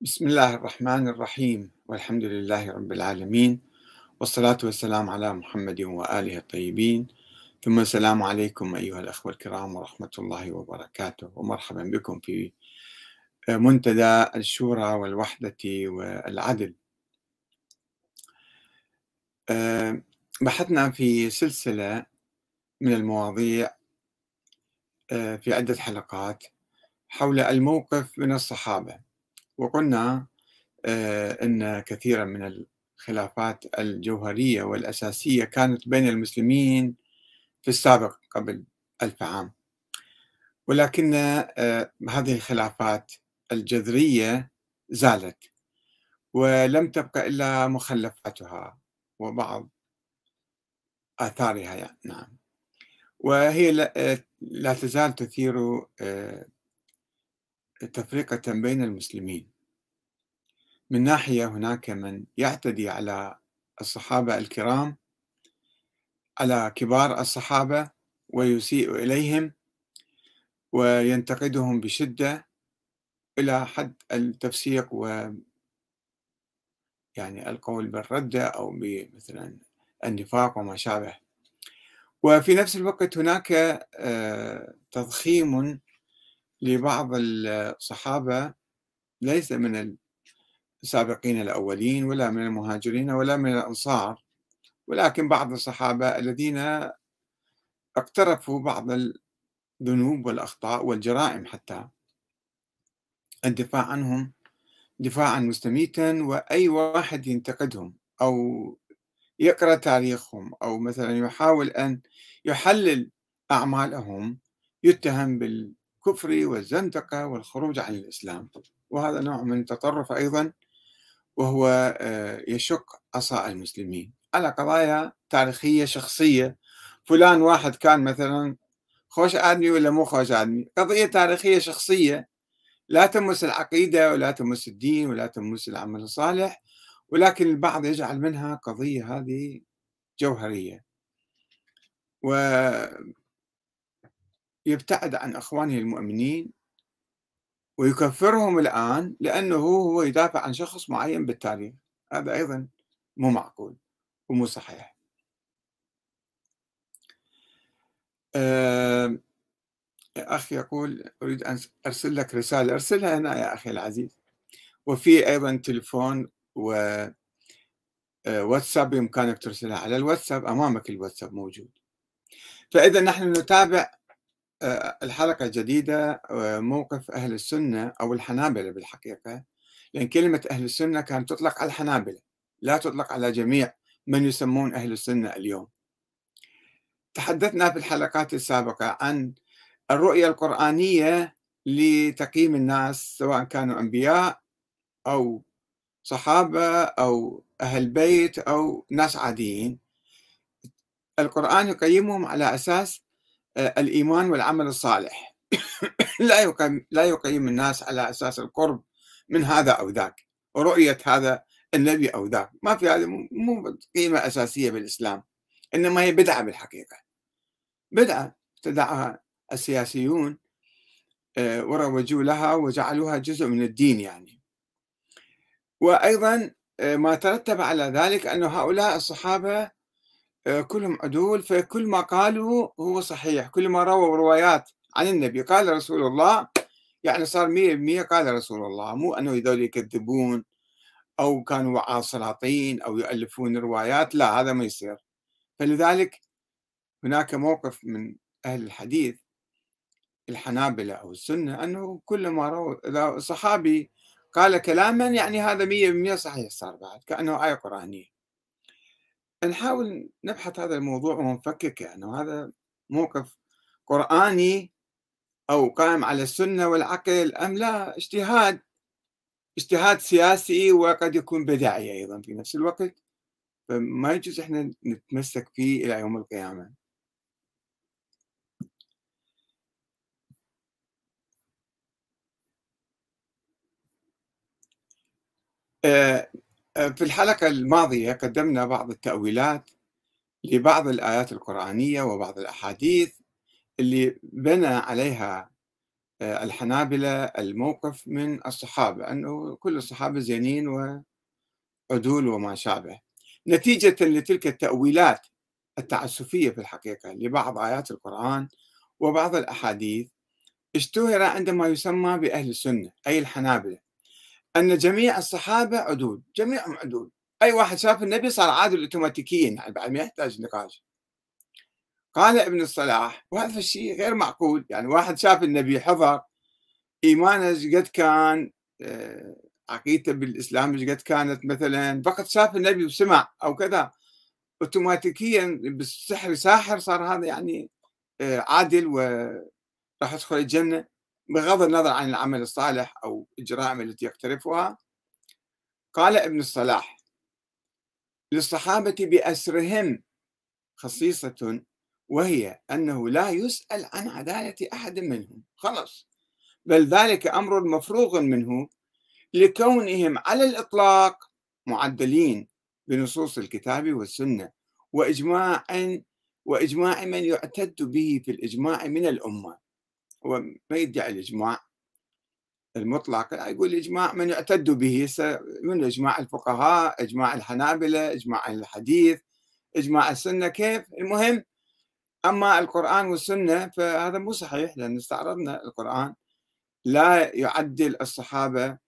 بسم الله الرحمن الرحيم والحمد لله رب العالمين والصلاة والسلام على محمد وآله الطيبين. ثم السلام عليكم أيها الأخوة الكرام ورحمة الله وبركاته ومرحبا بكم في منتدى الشورى والوحدة والعدل. أه، بحثنا في سلسلة من المواضيع أه، في عدة حلقات حول الموقف من الصحابة. وقلنا آه، أن كثيرا من الخلافات الجوهرية والأساسية كانت بين المسلمين في السابق قبل ألف عام. ولكن آه، هذه الخلافات الجذرية زالت ولم تبقى إلا مخلفاتها وبعض آثارها يعني نعم. وهي لا تزال تثير آه، تفرقة بين المسلمين. من ناحية هناك من يعتدي على الصحابة الكرام على كبار الصحابة ويسيء إليهم وينتقدهم بشدة إلى حد التفسيق و يعني القول بالردة أو مثلا النفاق وما شابه. وفي نفس الوقت هناك آه، تضخيم لبعض الصحابة ليس من السابقين الأولين ولا من المهاجرين ولا من الأنصار. ولكن بعض الصحابة الذين اقترفوا بعض الذنوب والأخطاء والجرائم حتى. الدفاع عنهم دفاعا مستميتا وأي واحد ينتقدهم أو يقرأ تاريخهم أو مثلا يحاول أن يحلل أعمالهم يتهم بال الكفر والزندقة والخروج عن الإسلام. وهذا نوع من التطرف أيضا وهو آه، يشق عصا المسلمين. على قضايا تاريخية شخصية. فلان واحد كان مثلا خوش آدمي ولا مو خوش آدمي؟ قضية تاريخية شخصية. لا تمس العقيدة ولا تمس الدين ولا تمس العمل الصالح ولكن البعض يجعل منها قضية هذه جوهرية. و يبتعد عن أخوانه المؤمنين ويكفرهم الآن لأنه هو يدافع عن شخص معين بالتاريخ. هذا أيضا مو معقول ومو صحيح. أه أخي يقول أريد أن أرسل لك رسالة. أرسلها هنا يا أخي العزيز. وفي أيضا تليفون و آه، واتساب بإمكانك ترسلها. على الواتساب أمامك الواتساب موجود. فإذا نحن نتابع الحلقة الجديدة آه، موقف أهل السنة أو الحنابلة بالحقيقة لأن كلمة أهل السنة كانت تطلق على الحنابلة لا تطلق على جميع من يسمون أهل السنة اليوم. تحدثنا في الحلقات السابقة عن الرؤية القرآنية لتقييم الناس سواء كانوا أنبياء أو صحابة أو أهل بيت أو ناس عاديين. القرآن يقيمهم على أساس آه، الإيمان والعمل الصالح. لا يقيم لا يقيم الناس على أساس القرب من هذا أو ذاك ورؤية هذا النبي أو ذاك. ما في هذا مو قيمة أساسية بالإسلام إنما هي بدعة بالحقيقة. بدعة ابتدعها السياسيون آه، وروجوا لها وجعلوها جزء من الدين يعني. وأيضا آه، ما ترتب على ذلك أن هؤلاء الصحابة آه، كلهم عدول فكل ما قالوا هو صحيح. كل ما رووا روايات عن النبي قال رسول الله يعني صار مية بمية قال رسول الله. مو أنه هذول يكذبون أو كانوا وعاء سلاطين أو يؤلفون روايات لا هذا ما يصير. فلذلك هناك موقف من أهل الحديث الحنابلة أو السنة أنه كل ما روى إذا صحابي قال كلاما يعني هذا مية بمية صحيح صار بعد كأنه آية قرآنية. نحاول نبحث هذا الموضوع ونفككه يعني هذا موقف قرآني أو قائم على السنة والعقل أم لا؟ اجتهاد اجتهاد سياسي وقد يكون بدعي أيضا في نفس الوقت. فما يجوز إحنا نتمسك فيه إلى يوم القيامة. آه، في الحلقة الماضية قدمنا بعض التأويلات لبعض الآيات القرآنية وبعض الأحاديث اللي بنى عليها آه، الحنابلة الموقف من الصحابة أنه كل الصحابة زينين وعدول وما شابه. نتيجة لتلك التأويلات التعسفية في الحقيقة لبعض آيات القرآن وبعض الأحاديث اشتهر عندما يسمى بأهل السنة أي الحنابلة. أن جميع الصحابة عدول جميعهم عدول. أي واحد شاف النبي صار عادل اوتوماتيكيا يعني بعد ما يحتاج نقاش. قال ابن الصلاح وهذا الشيء غير معقول يعني واحد شاف النبي حضر إيمانه قد كان آه، عقيدته بالإسلام إيش قد كانت مثلا فقط شاف النبي وسمع أو كذا. اوتوماتيكيا بالسحر ساحر صار هذا يعني آه، عادل وراح يدخل الجنة. بغض النظر عن العمل الصالح أو الجرائم التي يقترفها قال ابن الصلاح للصحابة بأسرهم خصيصة وهي أنه لا يسأل عن عدالة أحد منهم خلص بل ذلك أمر مفروغ منه لكونهم على الإطلاق معدلين بنصوص الكتاب والسنة وإجماع وإجماع من يعتد به في الإجماع من الأمة. هو ما يدعي الإجماع المطلق يقول إجماع من يعتد به من إجماع الفقهاء إجماع الحنابلة إجماع الحديث إجماع السنة كيف؟ المهم أما القرآن والسنة فهذا مو صحيح لأن استعرضنا القرآن لا يعدل الصحابة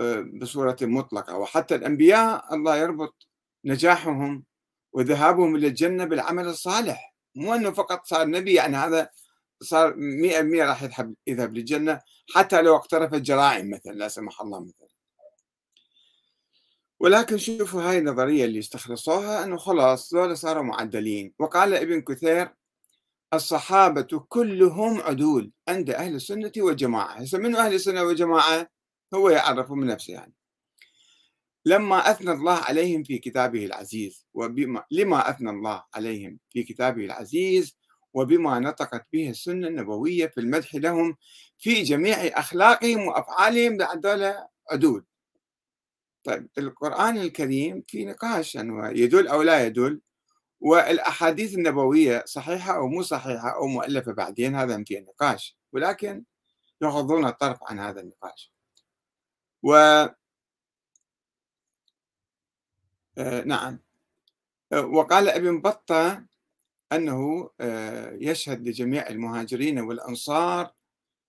آه، بصورة مطلقة. وحتى الأنبياء الله يربط نجاحهم وذهابهم إلى الجنة بالعمل الصالح. مو أنه فقط صار نبي يعني هذا صار 100% راح يذهب يذهب للجنة حتى لو اقترف الجرائم مثلا لا سمح الله مثلا. ولكن شوفوا هاي النظرية اللي استخلصوها أنه خلاص ذولا صاروا معدلين. وقال ابن كثير الصحابة كلهم عدول عند أهل السنة والجماعة. هسه من أهل السنة والجماعة؟ هو يعرف من نفسه يعني. لما أثنى الله عليهم في كتابه العزيز وبما لما أثنى الله عليهم في كتابه العزيز وبما نطقت به السنة النبوية في المدح لهم في جميع أخلاقهم وأفعالهم لعدول عدول طيب القرآن الكريم في نقاش يدل أو لا يدل والأحاديث النبوية صحيحة أو مو صحيحة أو مؤلفة بعدين هذا في نقاش ولكن يغضون الطرف عن هذا النقاش. و آه نعم. وقال ابن بطة أنه آه يشهد لجميع المهاجرين والأنصار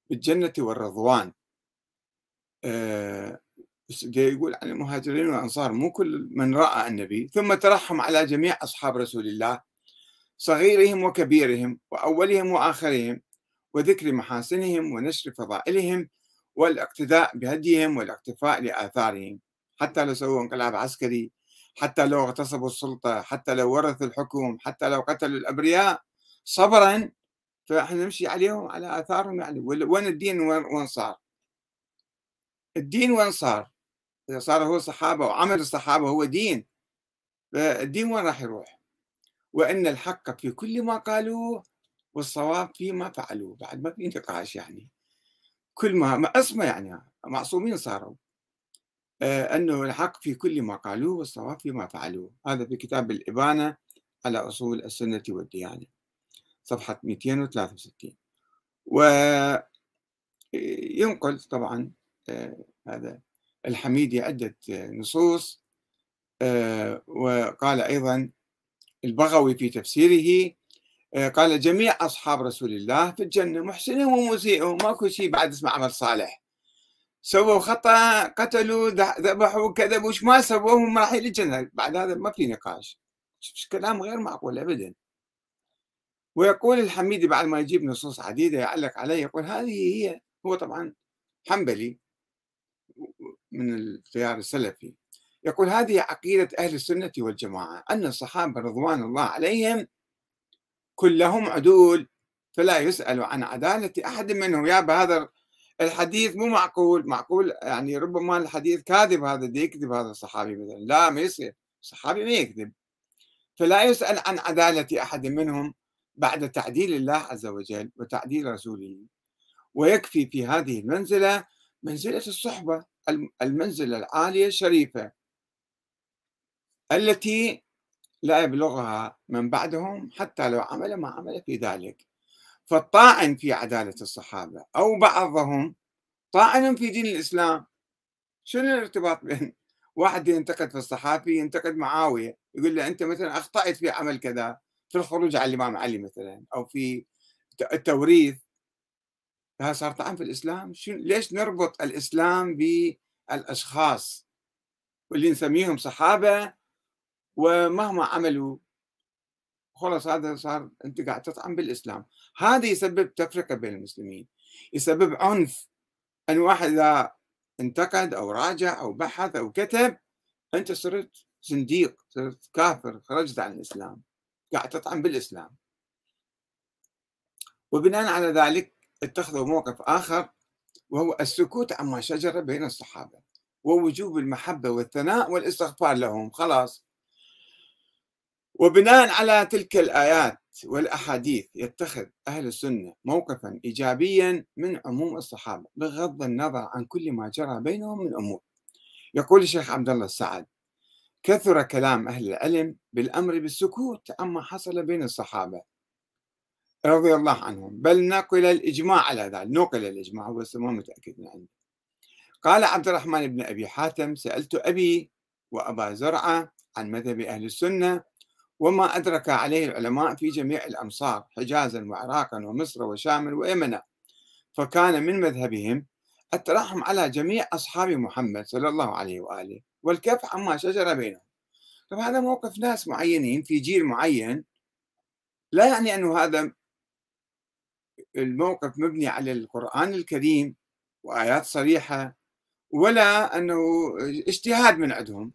بالجنة والرضوان. آه يقول عن المهاجرين والأنصار مو كل من رأى النبي ثم ترحم على جميع أصحاب رسول الله صغيرهم وكبيرهم وأولهم وآخرهم وذكر محاسنهم ونشر فضائلهم والاقتداء بهديهم والاقتفاء لآثارهم. حتى لو سووا انقلاب عسكري حتى لو اغتصبوا السلطة حتى لو ورثوا الحكم حتى لو قتلوا الأبرياء صبرا فإحنا نمشي عليهم على آثارهم يعني. وين الدين وين صار؟ الدين وين صار؟ إذا صار هو صحابة وعمل الصحابة هو دين. فالدين وين راح يروح؟ وإن الحق في كل ما قالوه والصواب فيما فعلوه. بعد ما في نقاش يعني. كل ما اسمه يعني معصومين صاروا. أنه الحق في كل ما قالوه والصواب فيما فعلوه. هذا في كتاب الإبانة على أصول السنة والديانة صفحة 263 وينقل طبعا آه، هذا الحميدي عدة نصوص آه، وقال أيضا البغوي في تفسيره آه، قال جميع أصحاب رسول الله في الجنة محسنهم ومسيئهم ماكو شيء بعد اسمه عمل صالح. سووا خطأ قتلوا ذبحوا كذبوا وش ما سووا هم رايحين للجنة بعد هذا ما في نقاش. كلام غير معقول أبدا. ويقول الحميدي بعد ما يجيب نصوص عديدة يعلق عليه يقول هذه هي هو طبعا حنبلي من التيار السلفي. يقول هذه عقيدة أهل السنة والجماعة أن الصحابة رضوان الله عليهم كلهم عدول فلا يسأل عن عدالة أحد منهم. يا هذا الحديث مو معقول معقول يعني ربما الحديث كاذب هذا دي يكذب هذا الصحابي مثلا. لا ما يصير. الصحابي ما يكذب. فلا يسأل عن عدالة أحد منهم بعد تعديل الله عز وجل وتعديل رسوله. ويكفي في هذه المنزلة منزلة الصحبة المنزلة العالية الشريفة التي لا يبلغها من بعدهم حتى لو عمل ما عمل في ذلك. فالطاعن في عدالة الصحابة أو بعضهم طاعن في دين الإسلام. شنو الارتباط بين واحد ينتقد في الصحابي ينتقد معاوية يقول له أنت مثلا أخطأت في عمل كذا في الخروج على الإمام علي مثلا أو في التوريث. هذا صار طعن في الإسلام. ليش نربط الإسلام بالأشخاص؟ واللي نسميهم صحابة ومهما عملوا خلاص هذا صار أنت قاعد تطعن بالإسلام. هذا يسبب تفرقة بين المسلمين. يسبب عنف. أن واحد إذا انتقد أو راجع أو بحث أو كتب أنت صرت زنديق صرت كافر خرجت عن الإسلام. قاعد تطعن بالإسلام. وبناء على ذلك اتخذوا موقف آخر وهو السكوت عما شجر بين الصحابة ووجوب المحبة والثناء والإستغفار لهم. خلاص. وبناء على تلك الآيات والأحاديث يتخذ أهل السنة موقفا إيجابيا من عموم الصحابة بغض النظر عن كل ما جرى بينهم من أمور. يقول الشيخ عبد الله السعد كثر كلام أهل العلم بالأمر بالسكوت عما حصل بين الصحابة رضي الله عنهم. بل نقل الإجماع على ذلك نقل الإجماع هو ما متأكد من عنده. قال عبد الرحمن بن أبي حاتم سألت أبي وأبا زرعة عن مذهب أهل السنة وما أدرك عليه العلماء في جميع الأمصار حجازا وعراقا ومصر وشام ويمن فكان من مذهبهم الترحم على جميع أصحاب محمد صلى الله عليه وآله والكف عما شجر بينهم. طب هذا موقف ناس معينين في جيل معين لا يعني أنه هذا الموقف مبني على القرآن الكريم وآيات صريحة ولا أنه اجتهاد من عندهم.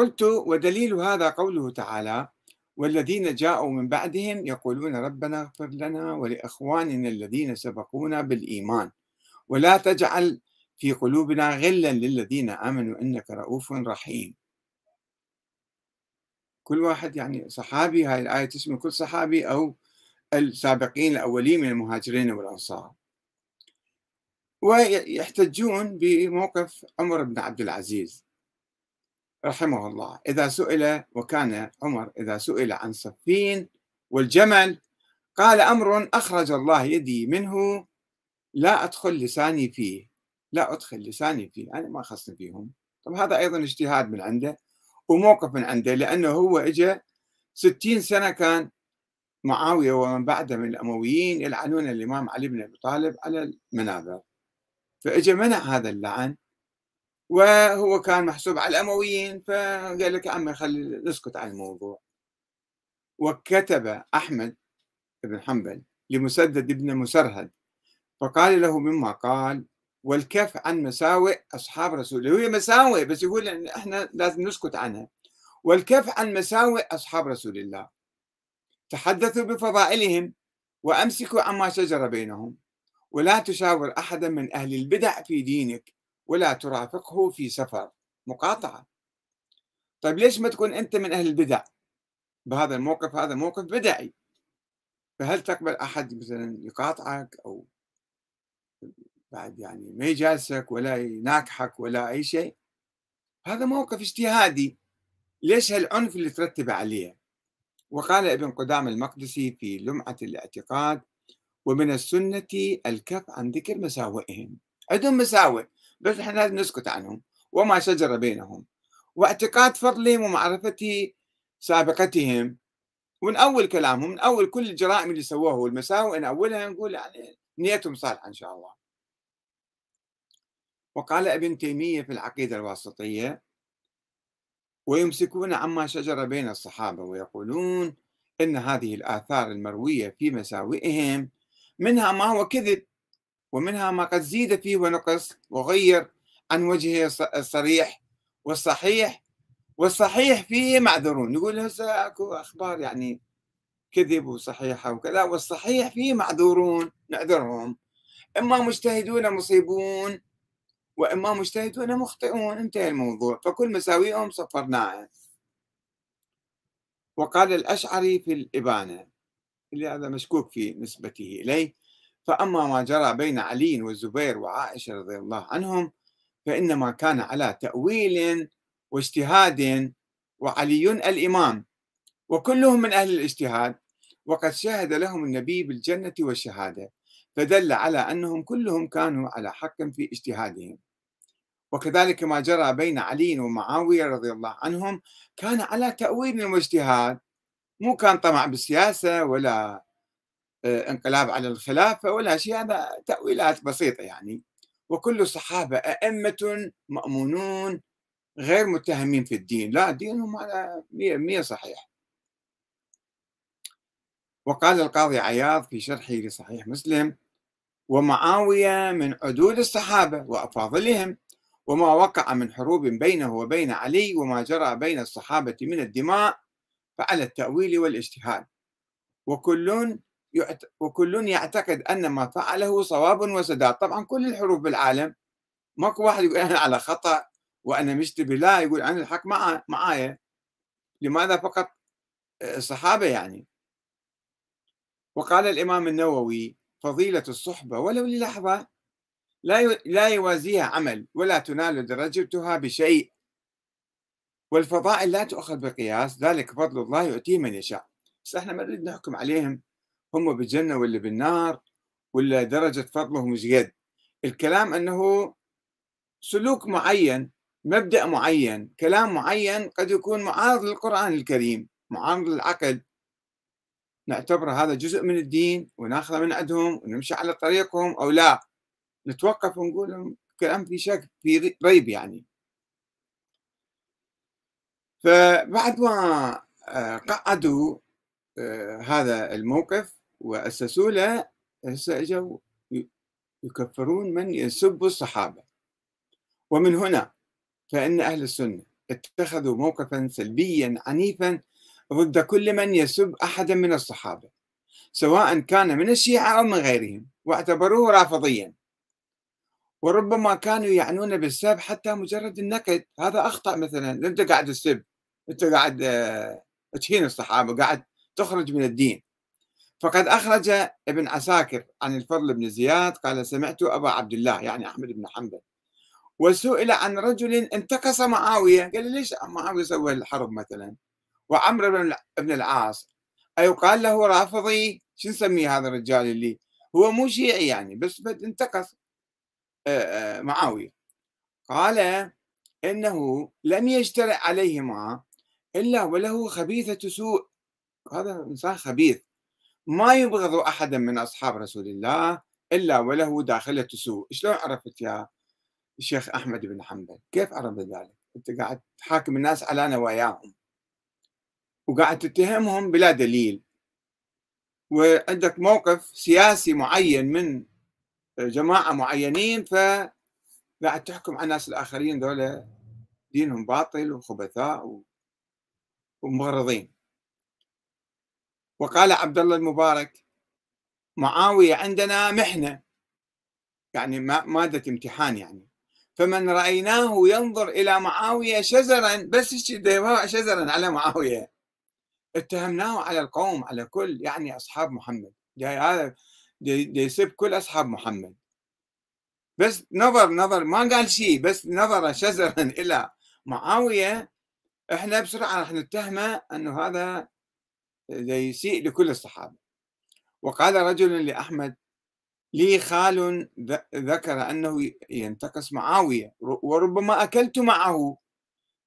قلت ودليل هذا قوله تعالى والذين جاءوا من بعدهم يقولون ربنا اغفر لنا ولإخواننا الذين سبقونا بالإيمان ولا تجعل في قلوبنا غلا للذين آمنوا إنك رؤوف رحيم. كل واحد يعني صحابي هاي الآية تشمل كل صحابي أو السابقين الأولين من المهاجرين والأنصار. ويحتجون بموقف عمر بن عبد العزيز. رحمه الله. إذا سئل وكان عمر إذا سئل عن صفين والجمل قال أمر أخرج الله يدي منه لا أدخل لساني فيه. لا أدخل لساني فيه أنا ما خصني فيهم. طب هذا أيضا اجتهاد من عنده وموقف من عنده لأنه هو إجا ستين سنة كان معاوية ومن بعده من الأمويين يلعنون الإمام علي بن أبي طالب على المنابر. فإجا منع هذا اللعن وهو كان محسوب على الأمويين فقال لك عمي خلي نسكت عن الموضوع. وكتب أحمد بن حنبل لمسدد بن مسرهد فقال له مما قال والكف عن مساوئ أصحاب رسول الله هي مساوئ بس يقول إن إحنا لازم نسكت عنها. والكف عن مساوئ أصحاب رسول الله تحدثوا بفضائلهم وأمسكوا عما شجر بينهم ولا تشاور أحدا من أهل البدع في دينك ولا ترافقه في سفر. مقاطعة. طيب ليش ما تكون أنت من أهل البدع؟ بهذا الموقف هذا موقف بدعي. فهل تقبل أحد مثلا يقاطعك أو بعد يعني ما يجالسك ولا يناكحك ولا أي شيء؟ هذا موقف اجتهادي. ليش هالعنف اللي ترتب عليه؟ وقال ابن قدام المقدسي في لمعة الاعتقاد ومن السنة الكف عن ذكر مساوئهم. عندهم مساوئ. بس إحنا لازم نسكت عنهم وما شجر بينهم. واعتقاد فضلهم ومعرفة سابقتهم. ونأول كلامهم نأول كل الجرائم اللي سووها والمساوئ نأولها نقول يعني نيتهم صالحة إن شاء الله. وقال ابن تيمية في العقيدة الواسطية ويمسكون عما شجر بين الصحابة ويقولون إن هذه الآثار المروية في مساوئهم منها ما هو كذب ومنها ما قد زيد فيه ونقص وغير عن وجهه الصريح والصحيح والصحيح فيه معذورون. يقول هسه أكو أخبار يعني كذب وصحيحة وكذا والصحيح فيه معذورون نعذرهم. إما مجتهدون مصيبون وإما مجتهدون مخطئون. انتهى الموضوع. فكل مساويهم صفرناها وقال الأشعري في الإبانة اللي هذا مشكوك في نسبته إليه فأما ما جرى بين علي والزبير وعائشة رضي الله عنهم فإنما كان على تأويل واجتهاد وعلي الإمام وكلهم من أهل الاجتهاد وقد شهد لهم النبي بالجنة والشهادة فدل على أنهم كلهم كانوا على حق في اجتهادهم. وكذلك ما جرى بين علي ومعاوية رضي الله عنهم كان على تأويل واجتهاد مو كان طمع بالسياسة ولا انقلاب على الخلافة ولا شيء هذا تأويلات بسيطة يعني. وكل الصحابة أئمة مأمونون غير متهمين في الدين. لا دينهم على مية, مية صحيح. وقال القاضي عياض في شرحه لصحيح مسلم ومعاوية من عدول الصحابة وأفاضلهم وما وقع من حروب بينه وبين علي وما جرى بين الصحابة من الدماء فعلى التأويل والإجتهاد. وكل وكل يعتقد أن ما فعله صواب وسداد. طبعا كل الحروب بالعالم ماكو واحد يقول أنا على خطأ وأنا مشتبه لا يقول أنا الحق معايا معايا. لماذا فقط؟ الصحابة يعني. وقال الإمام النووي فضيلة الصحبة ولو للحظة لا لا يوازيها عمل ولا تنال درجتها بشيء. والفضائل لا تؤخذ بقياس ذلك فضل الله يؤتيه من يشاء. بس إحنا ما نريد نحكم عليهم. هم بالجنة ولا بالنار ولا درجة فضلهم مش قد؟ الكلام أنه سلوك معين مبدأ معين كلام معين قد يكون معارض للقرآن الكريم معارض للعقل. نعتبر هذا جزء من الدين وناخذه من عندهم ونمشي على طريقهم أو لا. نتوقف ونقول كلام في شك في ريب يعني. فبعد ما آه، قعدوا آه، هذا الموقف وأسسوا له هسه اجوا يكفرون من يسب الصحابة. ومن هنا فإن أهل السنة اتخذوا موقفا سلبيا عنيفا ضد كل من يسب أحدا من الصحابة سواء كان من الشيعة أو من غيرهم واعتبروه رافضيا. وربما كانوا يعنون بالسب حتى مجرد النكد. هذا أخطأ مثلا. أنت قاعد تسب أنت قاعد آه، تهين الصحابة قاعد تخرج من الدين. فقد أخرج ابن عساكر عن الفضل بن زياد قال سمعت أبا عبد الله يعني أحمد بن حنبل. وسئل عن رجل انتقص معاوية قال ليش معاوية سوى الحرب مثلا؟ وعمر بن العاص. أيقال له رافضي شو نسميه هذا الرجال اللي هو مو شيعي يعني بس انتقص معاوية. قال إنه لم يجترئ عليهما إلا وله خبيثة سوء. هذا إنسان خبيث. ما يبغض أحدا من أصحاب رسول الله إلا وله داخلة سوء شلون عرفت يا الشيخ أحمد بن حنبل؟ كيف عرفت ذلك؟ أنت قاعد تحاكم الناس على نواياهم وقاعد تتهمهم بلا دليل. وعندك موقف سياسي معين من جماعة معينين فقاعد تحكم على الناس الآخرين ذولا دينهم باطل وخبثاء ومغرضين. وقال عبد الله المبارك معاوية عندنا محنة. يعني مادة امتحان يعني. فمن رأيناه ينظر إلى معاوية شزرا بس شزرا على معاوية. اتهمناه على القوم على كل يعني أصحاب محمد. هذا يسب كل أصحاب محمد. بس نظر نظر ما قال شيء بس نظر شزرا إلى معاوية. إحنا بسرعة راح نتهمه أنه هذا يسيء لكل الصحابة. وقال رجل لأحمد لي خال ذكر أنه ينتقص معاوية وربما أكلت معه.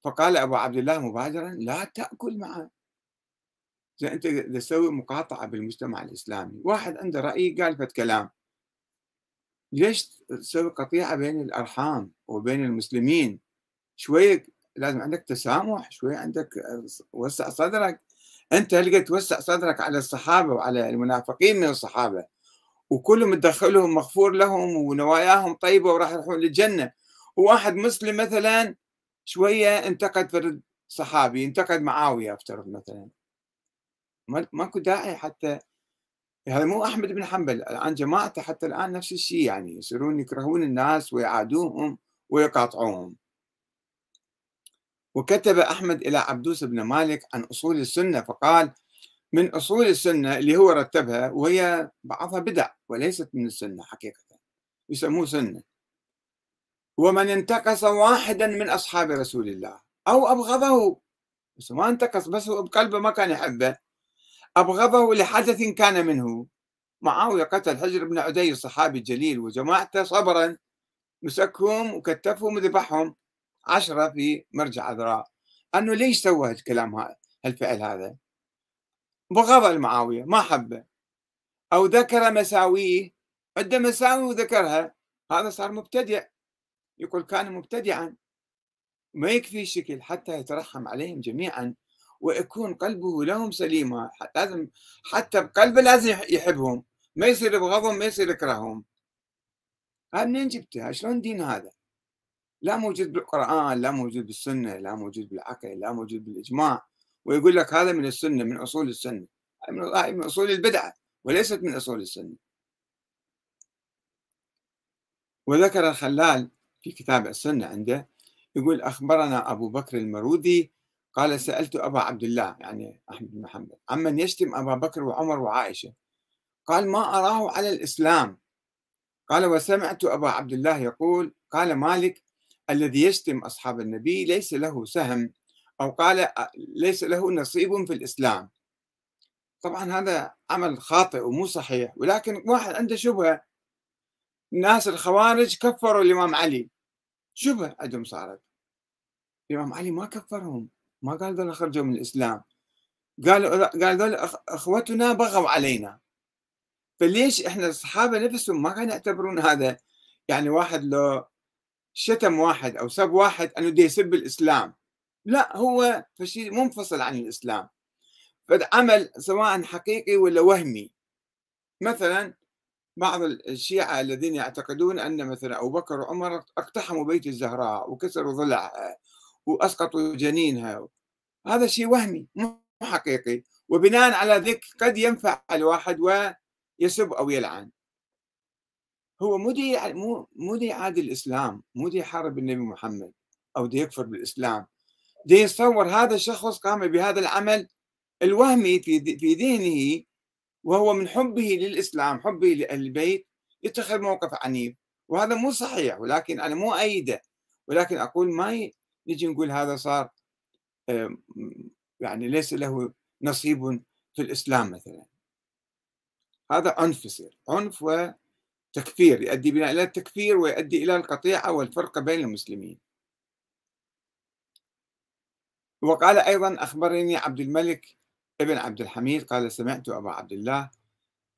فقال أبو عبد الله مبادرا لا تأكل معه. زي أنت تسوي مقاطعة بالمجتمع الإسلامي واحد عنده رأي قال فت كلام. ليش تسوي قطيعة بين الأرحام وبين المسلمين؟ شوية لازم عندك تسامح شوية عندك وسع صدرك. أنت هل توسع صدرك على الصحابة وعلى المنافقين من الصحابة وكلهم تدخلهم مغفور لهم ونواياهم طيبة وراح يروحون للجنة. وواحد مسلم مثلا شوية انتقد فرد صحابي انتقد معاوية افترض مثلا. ماكو داعي حتى هذا مو أحمد بن حنبل الآن جماعته حتى الآن نفس الشيء يعني يصيرون يكرهون الناس ويعادوهم ويقاطعوهم. وكتب أحمد إلى عبدوس بن مالك عن أصول السنة فقال من أصول السنة اللي هو رتبها وهي بعضها بدع وليست من السنة حقيقة يسموه سنة. ومن انتقص واحدا من أصحاب رسول الله أو أبغضه. بس ما انتقص بس هو بقلبه ما كان يحبه. أبغضه لحدث كان منه. معاوية قتل حجر بن عدي الصحابي الجليل وجماعته صبرا. مسكهم وكتفهم وذبحهم. عشرة في مرجع عذراء أنه ليش سوى الكلام هذا الفعل هذا؟ بغض المعاوية ما حبه. أو ذكر مساويه. عنده مساوي وذكرها. هذا صار مبتدع يقول كان مبتدعا. ما يكفي الشكل حتى يترحم عليهم جميعا. ويكون قلبه لهم سليما لازم حتى بقلبه لازم يحبهم. ما يصير يبغضهم ما يصير يكرههم. هذا منين جبتها شلون دين هذا؟ لا موجود بالقرآن لا موجود بالسنة لا موجود بالعقل لا موجود بالإجماع. ويقول لك هذا من السنة من أصول السنة. من أصول البدعة وليست من أصول السنة. وذكر الخلال في كتاب السنة عنده يقول أخبرنا أبو بكر المرودي قال سألت أبا عبد الله يعني أحمد بن محمد عمن يشتم أبا بكر وعمر وعائشة. قال ما أراه على الإسلام. قال وسمعت أبا عبد الله يقول قال مالك الذي يشتم أصحاب النبي ليس له سهم أو قال ليس له نصيب في الإسلام. طبعا هذا عمل خاطئ ومو صحيح ولكن واحد عنده شبهة. الناس الخوارج كفروا الإمام علي. شبهة عندهم صارت. الإمام علي ما كفرهم ما قال ذول خرجوا من الإسلام. قال قال ذول أخوتنا بغوا علينا. فليش إحنا الصحابة نفسهم ما كانوا يعتبرون هذا؟ يعني واحد لو شتم واحد أو سب واحد أنه دي يسب الإسلام. لا هو شيء منفصل عن الإسلام. فعمل سواء حقيقي ولا وهمي. مثلا بعض الشيعة الذين يعتقدون أن مثلا أبو بكر وعمر اقتحموا بيت الزهراء وكسروا ضلعها وأسقطوا جنينها. هذا شيء وهمي مو حقيقي. وبناء على ذلك قد ينفع الواحد ويسب أو يلعن. هو مو دي مو مو دي يعادي الإسلام مو دي يحارب النبي محمد أو دي يكفر بالإسلام. دي يتصور هذا الشخص قام بهذا العمل الوهمي في في ذهنه وهو من حبه للإسلام حبه لأهل البيت يتخذ موقف عنيف. وهذا مو صحيح ولكن أنا مو أيده. ولكن أقول ما نجي نقول هذا صار يعني ليس له نصيب في الإسلام مثلا. هذا عنف يصير عنف وتكفير يؤدي بنا إلى التكفير ويؤدي إلى القطيعة والفرقة بين المسلمين. وقال أيضا أخبرني عبد الملك ابن عبد الحميد قال سمعت أبا عبد الله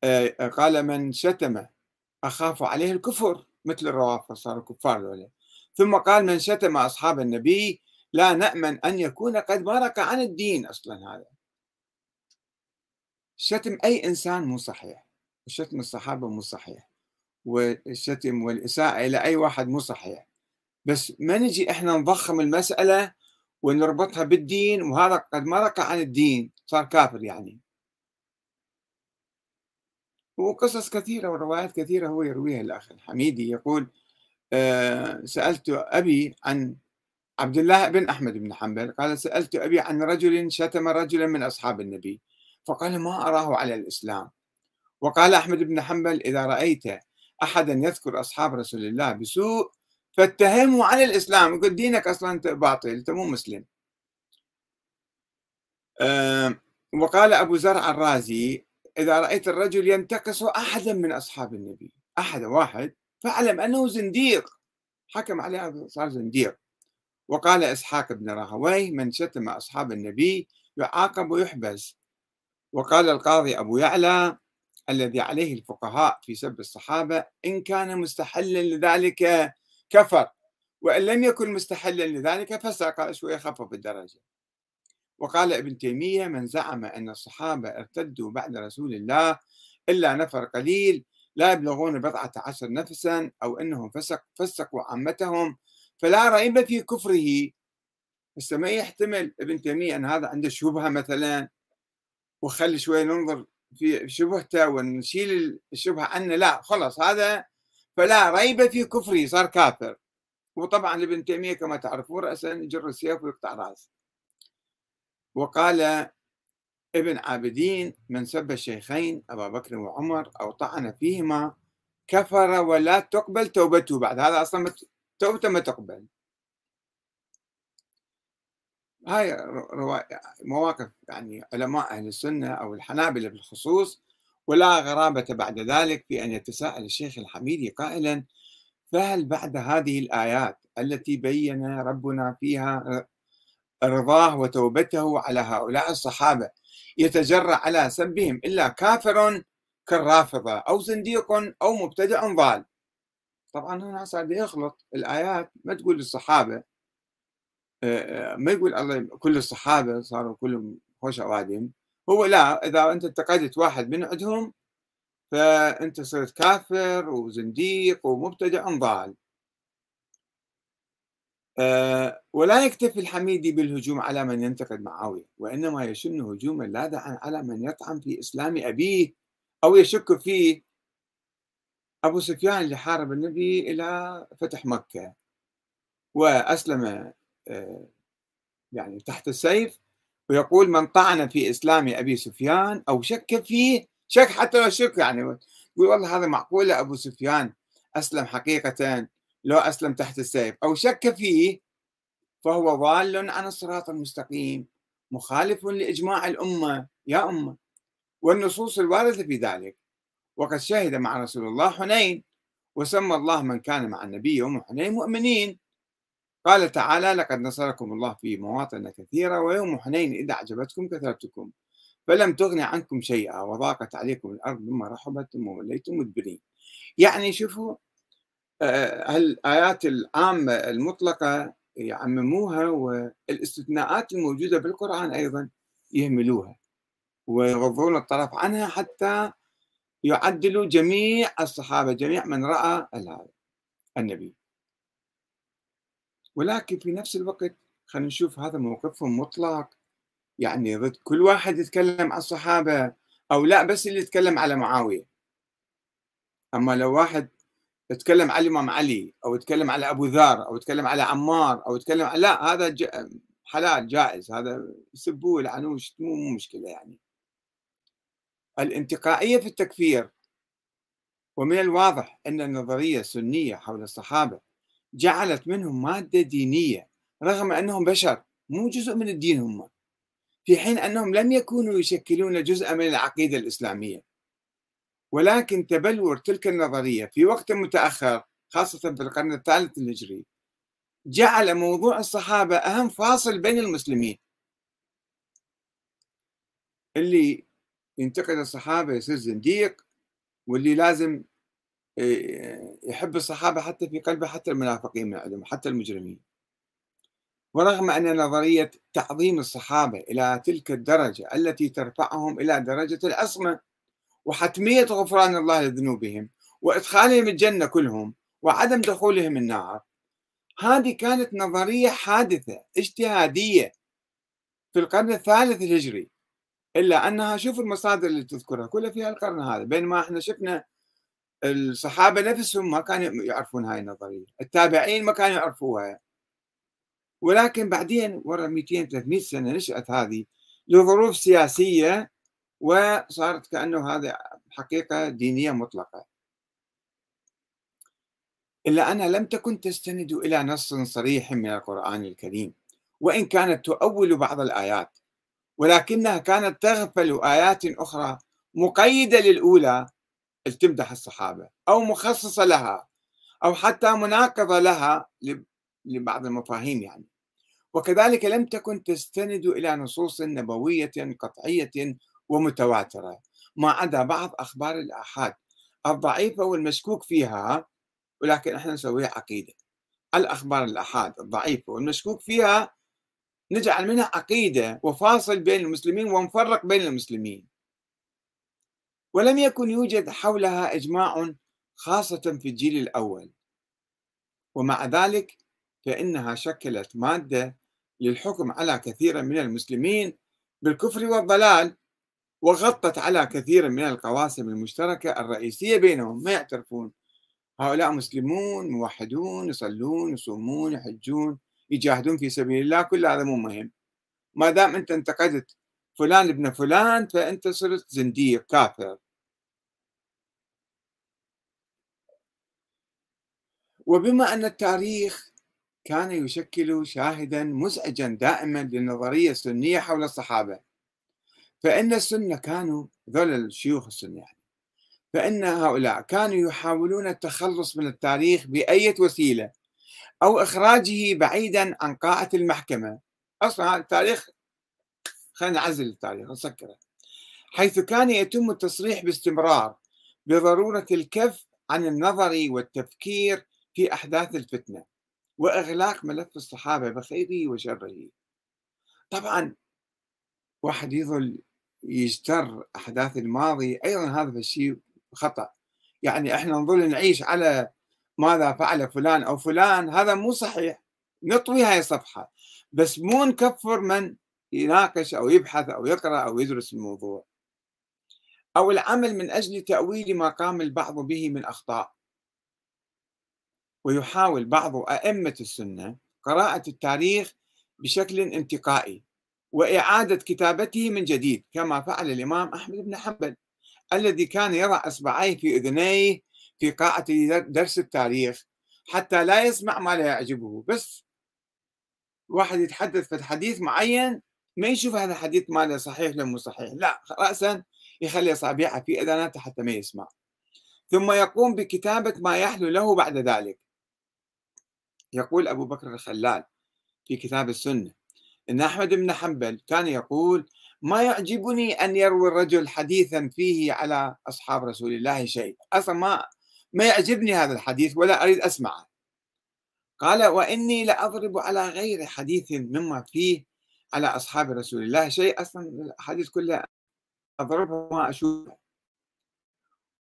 آه، قال من شتم أخاف عليه الكفر مثل الروافض صاروا كفار ذولا ثم قال من شتم أصحاب النبي لا نأمن أن يكون قد مرق عن الدين أصلا هذا شتم أي إنسان مو صحيح وشتم الصحابة مو صحيح. والشتم والإساءة إلى أي واحد مو صحيح. بس ما نجي إحنا نضخم المسألة ونربطها بالدين وهذا قد مرق عن الدين صار كافر يعني. وقصص كثيرة وروايات كثيرة هو يرويها الأخ الحميدي يقول آه، سألت أبي عن عبد الله بن أحمد بن حنبل قال سألت أبي عن رجل شتم رجلا من أصحاب النبي فقال ما أراه على الإسلام؟ وقال أحمد بن حنبل إذا رأيت أحدا يذكر أصحاب رسول الله بسوء فاتهموا على الإسلام. يقول دينك أصلا باطل أنت مو مسلم. وقال أبو زرع الرازي إذا رأيت الرجل ينتقص أحدا من أصحاب النبي أحد واحد فاعلم أنه زنديق. حكم عليه صار زنديق. وقال إسحاق بن راهويه من شتم أصحاب النبي يعاقب ويحبس. وقال القاضي أبو يعلى الذي عليه الفقهاء في سب الصحابة إن كان مستحلا لذلك كفر وإن لم يكن مستحلا لذلك فسق شوية خفف الدرجة. وقال ابن تيمية من زعم أن الصحابة ارتدوا بعد رسول الله إلا نفر قليل لا يبلغون بضعة عشر نفسا أو أنهم فسق فسقوا عامتهم فلا ريب في كفره. بس ما يحتمل ابن تيمية أن هذا عنده شبهة مثلا؟ وخلي شوي ننظر في شبهته ونشيل الشبهة عنه لا خلص هذا فلا ريب في كفره صار كافر. وطبعا ابن تيمية كما تعرفون رأسا يجر السيف ويقطع رأسه وقال ابن عابدين من سب الشيخين أبا بكر وعمر أو طعن فيهما كفر ولا تقبل توبته. بعد هذا أصلا توبته ما تقبل. هاي مواقف يعني علماء أهل السنة أو الحنابلة بالخصوص ولا غرابة بعد ذلك في أن يتساءل الشيخ الحميدي قائلا فهل بعد هذه الآيات التي بين ربنا فيها رضاه وتوبته على هؤلاء الصحابة يتجرأ على سبهم إلا كافر كالرافضة أو زنديق أو مبتدع ضال؟ طبعا هنا صار يخلط الآيات ما تقول للصحابة ما يقول الله كل الصحابة صاروا كلهم خوش أوادم. هو لا إذا أنت انتقدت واحد من عندهم فأنت صرت كافر وزنديق ومبتدع ضال. آه، ولا يكتفي الحميدي بالهجوم على من ينتقد معاوية وإنما يشن هجوما لاذعا على من يطعن في إسلام أبيه أو يشك فيه. أبو سفيان اللي حارب النبي إلى فتح مكة وأسلم آه، يعني تحت السيف ويقول من طعن في إسلام أبي سفيان أو شك فيه شك حتى لو شك يعني يقول والله هذا معقولة أبو سفيان أسلم حقيقة لو أسلم تحت السيف أو شك فيه فهو ضال عن الصراط المستقيم مخالف لإجماع الأمة يا أمة. والنصوص الواردة في ذلك وقد شهد مع رسول الله حنين وسمى الله من كان مع النبي يوم حنين مؤمنين قال تعالى لقد نصركم الله في مواطن كثيرة ويوم حنين إذا أعجبتكم كثرتكم فلم تغن عنكم شيئا وضاقت عليكم الأرض بما رحبت ثم وليتم مدبرين. يعني شوفوا آه، الآيات العامة المطلقة يعمموها والاستثناءات الموجودة بالقرآن أيضا يهملوها ويغضون الطرف عنها حتى يعدلوا جميع الصحابة جميع من رأى النبي. ولكن في نفس الوقت خلينا نشوف هذا موقفهم مطلق. يعني ضد كل واحد يتكلم عن الصحابة أو لا بس اللي يتكلم على معاوية. أما لو واحد يتكلم على الإمام علي أو يتكلم على أبو ذر أو يتكلم على عمار أو يتكلم على لا هذا حلال جائز. هذا يسبوه يلعنوه مو مو مشكلة يعني. الانتقائية في التكفير. ومن الواضح أن النظرية السنية حول الصحابة. جعلت منهم مادة دينية رغم أنهم بشر مو جزء من الدين هم. في حين أنهم لم يكونوا يشكلون جزءا من العقيدة الإسلامية. ولكن تبلور تلك النظرية في وقت متأخر خاصة في القرن الثالث الهجري جعل موضوع الصحابة أهم فاصل بين المسلمين. اللي ينتقد الصحابة يصير زنديق واللي لازم يحب الصحابة حتى في قلبه حتى المنافقين من عندهم حتى المجرمين. ورغم أن نظرية تعظيم الصحابة إلى تلك الدرجة التي ترفعهم إلى درجة العصمة وحتمية غفران الله لذنوبهم وإدخالهم الجنة كلهم وعدم دخولهم النار هذه كانت نظرية حادثة اجتهادية في القرن الثالث الهجري. إلا أنها شوف المصادر اللي تذكرها كلها في القرن هذا بينما إحنا شفنا الصحابة نفسهم ما كانوا يعرفون هاي النظرية التابعين ما كانوا يعرفوها. ولكن بعدين ورا 200 300 سنة نشأت هذه لظروف سياسية وصارت كأنه هذا حقيقة دينية مطلقة. إلا أنها لم تكن تستند إلى نص صريح من القرآن الكريم وإن كانت تؤول بعض الآيات ولكنها كانت تغفل آيات أخرى مقيدة للأولى تمدح الصحابة؟ أو مخصصة لها أو حتى مناقضة لها لبعض المفاهيم يعني. وكذلك لم تكن تستند إلى نصوص نبوية قطعية ومتواترة ما عدا بعض أخبار الآحاد الضعيفة والمشكوك فيها ولكن إحنا نسويها عقيدة. الأخبار الآحاد الضعيفة والمشكوك فيها نجعل منها عقيدة وفاصل بين المسلمين ونفرق بين المسلمين. ولم يكن يوجد حولها إجماع خاصة في الجيل الأول. ومع ذلك فإنها شكلت مادة للحكم على كثير من المسلمين بالكفر والضلال وغطت على كثير من القواسم المشتركة الرئيسية بينهم. ما يعترفون؟ هؤلاء مسلمون موحدون يصلون يصومون يحجون يجاهدون في سبيل الله. كل هذا مو مهم. ما دام أنت انتقدت فلان ابن فلان فأنت صرت زنديق كافر. وبما أن التاريخ كان يشكل شاهدا مزعجا دائما للنظرية السنية حول الصحابة فإن السنة كانوا ذول الشيوخ السنة يعني فإن هؤلاء كانوا يحاولون التخلص من التاريخ بأية وسيلة أو إخراجه بعيدا عن قاعة المحكمة. أصلا التاريخ خلينا نعزل التاريخ نسكره. حيث كان يتم التصريح باستمرار بضرورة الكف عن النظر والتفكير في أحداث الفتنة وإغلاق ملف الصحابة بخيره وشره. طبعا واحد يظل يجتر أحداث الماضي أيضا هذا الشيء خطأ. يعني إحنا نظل نعيش على ماذا فعل فلان أو فلان هذا مو صحيح. نطوي هاي الصفحة. بس مو نكفر من يناقش أو يبحث أو يقرأ أو يدرس الموضوع. أو العمل من أجل تأويل ما قام البعض به من أخطاء. ويحاول بعض أئمة السنة قراءة التاريخ بشكل انتقائي وإعادة كتابته من جديد كما فعل الإمام أحمد بن حنبل الذي كان يضع إصبعيه في أذنيه في قاعة درس التاريخ حتى لا يسمع ما لا يعجبه. بس واحد يتحدث في حديث معين ما يشوف هذا الحديث ماله صحيح ولا مو صحيح. لا رأسا يخلي أصابعه في أذاناته حتى ما يسمع. ثم يقوم بكتابة ما يحلو له بعد ذلك. يقول أبو بكر الخلال في كتاب السنة إن أحمد بن حنبل كان يقول ما يعجبني أن يروي الرجل حديثا فيه على أصحاب رسول الله شيء. أصلا ما ما يعجبني هذا الحديث ولا أريد أسمعه. قال وإني لأضرب على غير حديث مما فيه على أصحاب رسول الله شيء. أصلا الحديث كلها أضربه ما أشوفه.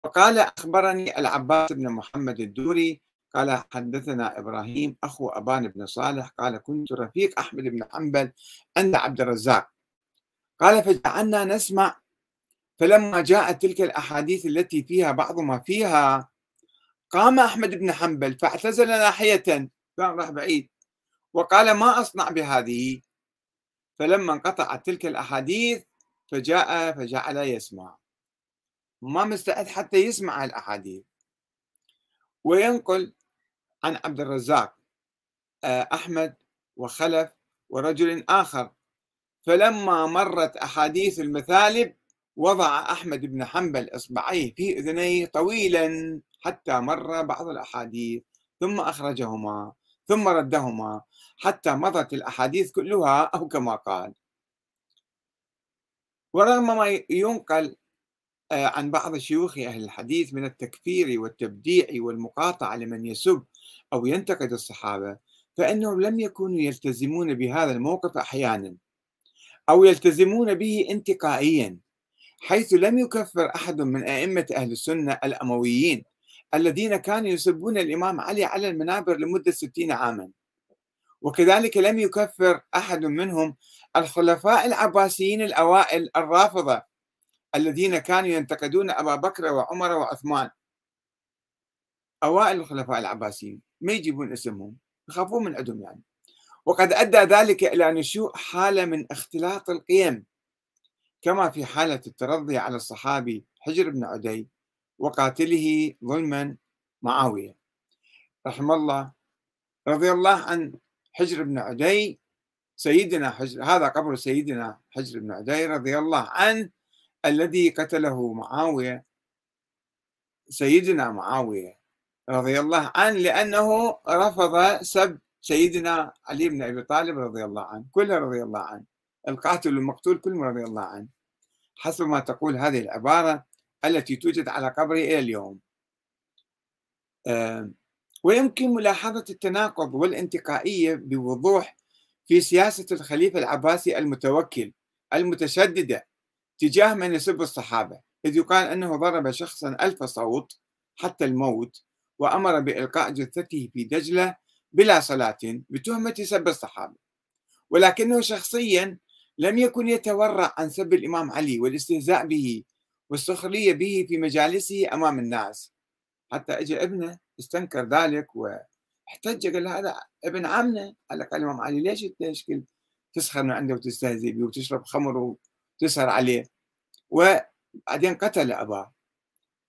وقال أخبرني العباس بن محمد الدوري قال حدثنا إبراهيم أخو أبان بن صالح قال كنت رفيق أحمد بن حنبل عند عبد الرزاق. قال فجعلنا نسمع فلما جاءت تلك الأحاديث التي فيها بعض ما فيها قام أحمد بن حنبل فاعتزل ناحية كان راح بعيد وقال ما أصنع بهذه. فلما انقطعت تلك الأحاديث فجاء فجعل يسمع. ما مستعد حتى يسمع الأحاديث. وينقل عن عبد الرزاق آه، أحمد وخلف ورجل آخر. فلما مرت أحاديث المثالب وضع أحمد بن حنبل إصبعيه في أذنيه طويلا حتى مر بعض الأحاديث ثم أخرجهما ثم ردهما حتى مضت الأحاديث كلها أو كما قال. ورغم ما ينقل آه، عن بعض شيوخ أهل الحديث من التكفير والتبديع والمقاطعة لمن يسب أو ينتقد الصحابة فإنهم لم يكونوا يلتزمون بهذا الموقف أحيانا أو يلتزمون به انتقائيا حيث لم يكفر أحد من أئمة أهل السنة الأمويين الذين كانوا يسبون الإمام علي على المنابر لمدة ستين عاما. وكذلك لم يكفر أحد منهم الخلفاء العباسيين الأوائل الرافضة الذين كانوا ينتقدون أبا بكر وعمر وعثمان أوائل الخلفاء العباسيين. ما يجيبون اسمهم يخافون من عندهم يعني. وقد أدى ذلك إلى نشوء حالة من اختلاط القيم. كما في حالة الترضي على الصحابي حجر بن عدي وقاتله ظلما معاوية. رحم الله. رضي الله عن حجر بن عدي سيدنا حجر هذا قبر سيدنا حجر بن عدي رضي الله عنه الذي قتله معاوية سيدنا معاوية. رضي الله عنه لأنه رفض سب سيدنا علي بن أبي طالب رضي الله عنه كله رضي الله عنه. القاتل والمقتول كلهم رضي الله عنه. حسب ما تقول هذه العبارة التي توجد على قبره إلى اليوم. ويمكن ملاحظة التناقض والانتقائية بوضوح في سياسة الخليفة العباسي المتوكل المتشددة تجاه من يسب الصحابة إذ يقال أنه ضرب شخصا ألف صوت حتى الموت وأمر بإلقاء جثته في دجلة بلا صلاة بتهمة سب الصحابة. ولكنه شخصيا لم يكن يتورع عن سب الإمام علي والاستهزاء به والسخرية به في مجالسه أمام الناس. حتى اجى ابنه استنكر ذلك واحتج قال هذا ابن عمنا. قال لك الإمام علي ليش تشكل تسخر من عنده وتستهزئ به وتشرب خمر وتسهر عليه. وبعدين قتل أباه.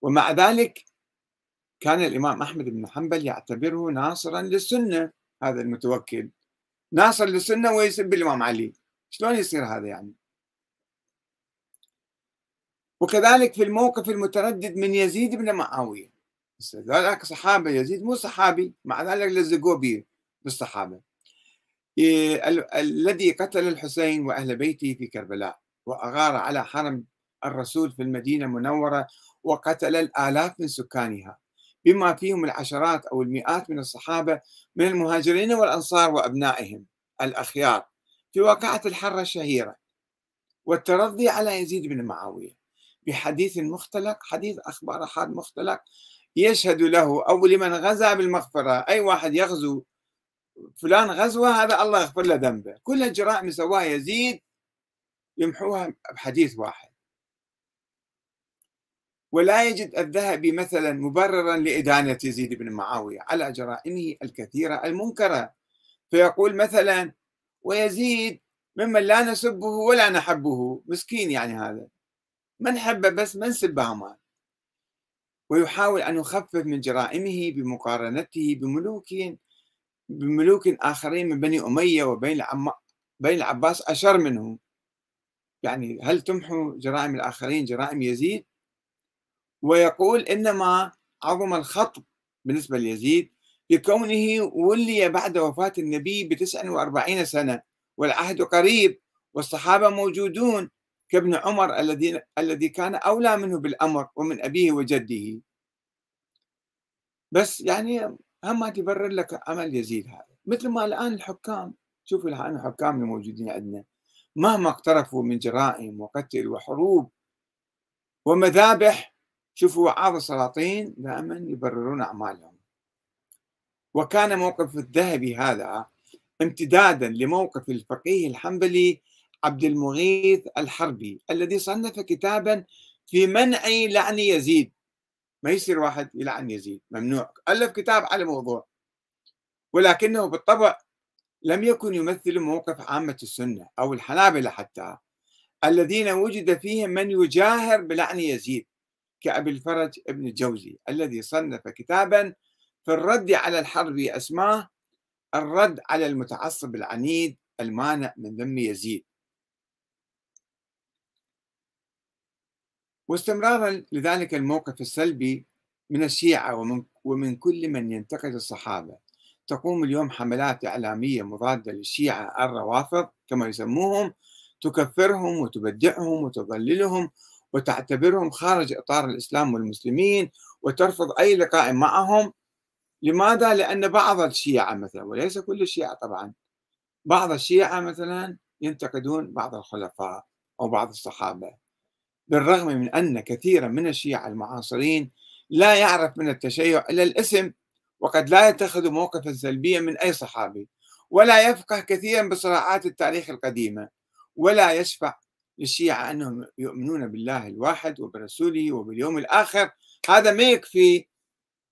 ومع ذلك كان الإمام أحمد بن حنبل يعتبره ناصرا للسنة هذا المتوكل. ناصر للسنة ويسب الإمام علي. شلون يصير هذا يعني؟ وكذلك في الموقف المتردد من يزيد بن معاوية. ذلك صحابة يزيد مو صحابي مع ذلك لزقوا به بالصحابة. الذي قتل الحسين وأهل بيته في كربلاء وأغار على حرم الرسول في المدينة المنورة وقتل الآلاف من سكانها. بما فيهم العشرات أو المئات من الصحابة من المهاجرين والأنصار وأبنائهم الأخيار في واقعة الحرة الشهيرة والترضي على يزيد بن معاوية بحديث مختلق حديث أخبار حاد مختلق يشهد له أو لمن غزا بالمغفرة أي واحد يغزو فلان غزوة هذا الله يغفر له ذنبه. كل الجرائم سواها يزيد يمحوها بحديث واحد. ولا يجد الذهبي مثلا مبررا لإدانة يزيد بن معاوية على جرائمه الكثيرة المنكرة. فيقول مثلا ويزيد ممن لا نسبه ولا نحبه. مسكين يعني هذا. ما نحبه بس ما نسبه ما ويحاول أن يخفف من جرائمه بمقارنته بملوك بملوك آخرين من بني أمية وبين العم... بين العباس أشر منه يعني هل تمحو جرائم الآخرين جرائم يزيد؟ ويقول إنما عظم الخطب بالنسبة ليزيد لكونه ولي بعد وفاة النبي بتسع وأربعين سنة والعهد قريب والصحابة موجودون كابن عمر الذي الذي كان أولى منه بالأمر ومن أبيه وجده. بس يعني هم ما تبرر لك عمل يزيد هذا. مثل ما الآن الحكام شوفوا الآن الحكام الموجودين عندنا مهما اقترفوا من جرائم وقتل وحروب ومذابح شوفوا وعاظ السلاطين دائما يبررون أعمالهم. وكان موقف الذهبي هذا امتدادا لموقف الفقيه الحنبلي عبد المغيث الحربي الذي صنف كتابا في منع لعن يزيد. ما يصير واحد يلعن يزيد ممنوع. ألف كتاب على موضوع. ولكنه بالطبع لم يكن يمثل موقف عامة السنة أو الحنابلة حتى الذين وجد فيهم من يجاهر بلعن يزيد. كأبي الفرج ابن الجوزي الذي صنف كتابا في الرد على الحرب أسماه الرد على المتعصب العنيد المانع من ذم يزيد. واستمرارا لذلك الموقف السلبي من الشيعة ومن, ومن كل من ينتقد الصحابة. تقوم اليوم حملات إعلامية مضادة للشيعة الروافض كما يسموهم تكفرهم وتبدعهم وتضللهم وتعتبرهم خارج إطار الإسلام والمسلمين وترفض أي لقاء معهم لماذا؟ لأن بعض الشيعة مثلا وليس كل الشيعة طبعا بعض الشيعة مثلا ينتقدون بعض الخلفاء أو بعض الصحابة بالرغم من أن كثيرا من الشيعة المعاصرين لا يعرف من التشيع إلا الاسم وقد لا يتخذ موقفا سلبيا من أي صحابي ولا يفقه كثيرا بصراعات التاريخ القديمة ولا يشفع للشيعة أنهم يؤمنون بالله الواحد وبرسوله وباليوم الآخر. هذا ما يكفي.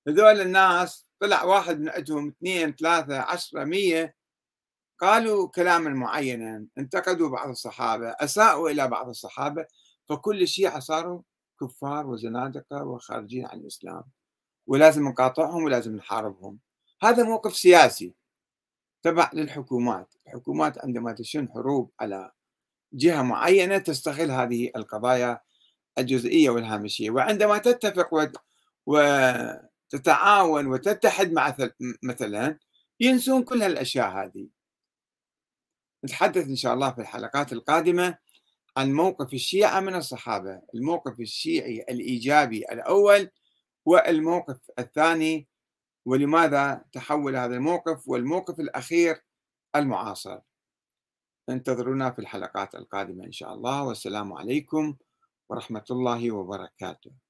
هذول الناس طلع واحد من عندهم اثنين ثلاثة عشرة مية. قالوا كلاما معينا انتقدوا بعض الصحابة أساءوا إلى بعض الصحابة فكل الشيعة صاروا كفار وزنادقة وخارجين عن الإسلام. ولازم نقاطعهم ولازم نحاربهم. هذا موقف سياسي تبع للحكومات. الحكومات عندما تشن حروب على جهة معينة تستغل هذه القضايا الجزئية والهامشية. وعندما تتفق وتتعاون وتتحد مع مثلا ينسون كل هالأشياء هذه. نتحدث إن شاء الله في الحلقات القادمة عن موقف الشيعة من الصحابة الموقف الشيعي الإيجابي الأول والموقف الثاني ولماذا تحول هذا الموقف والموقف الأخير المعاصر. انتظرونا في الحلقات القادمة إن شاء الله. والسلام عليكم ورحمة الله وبركاته.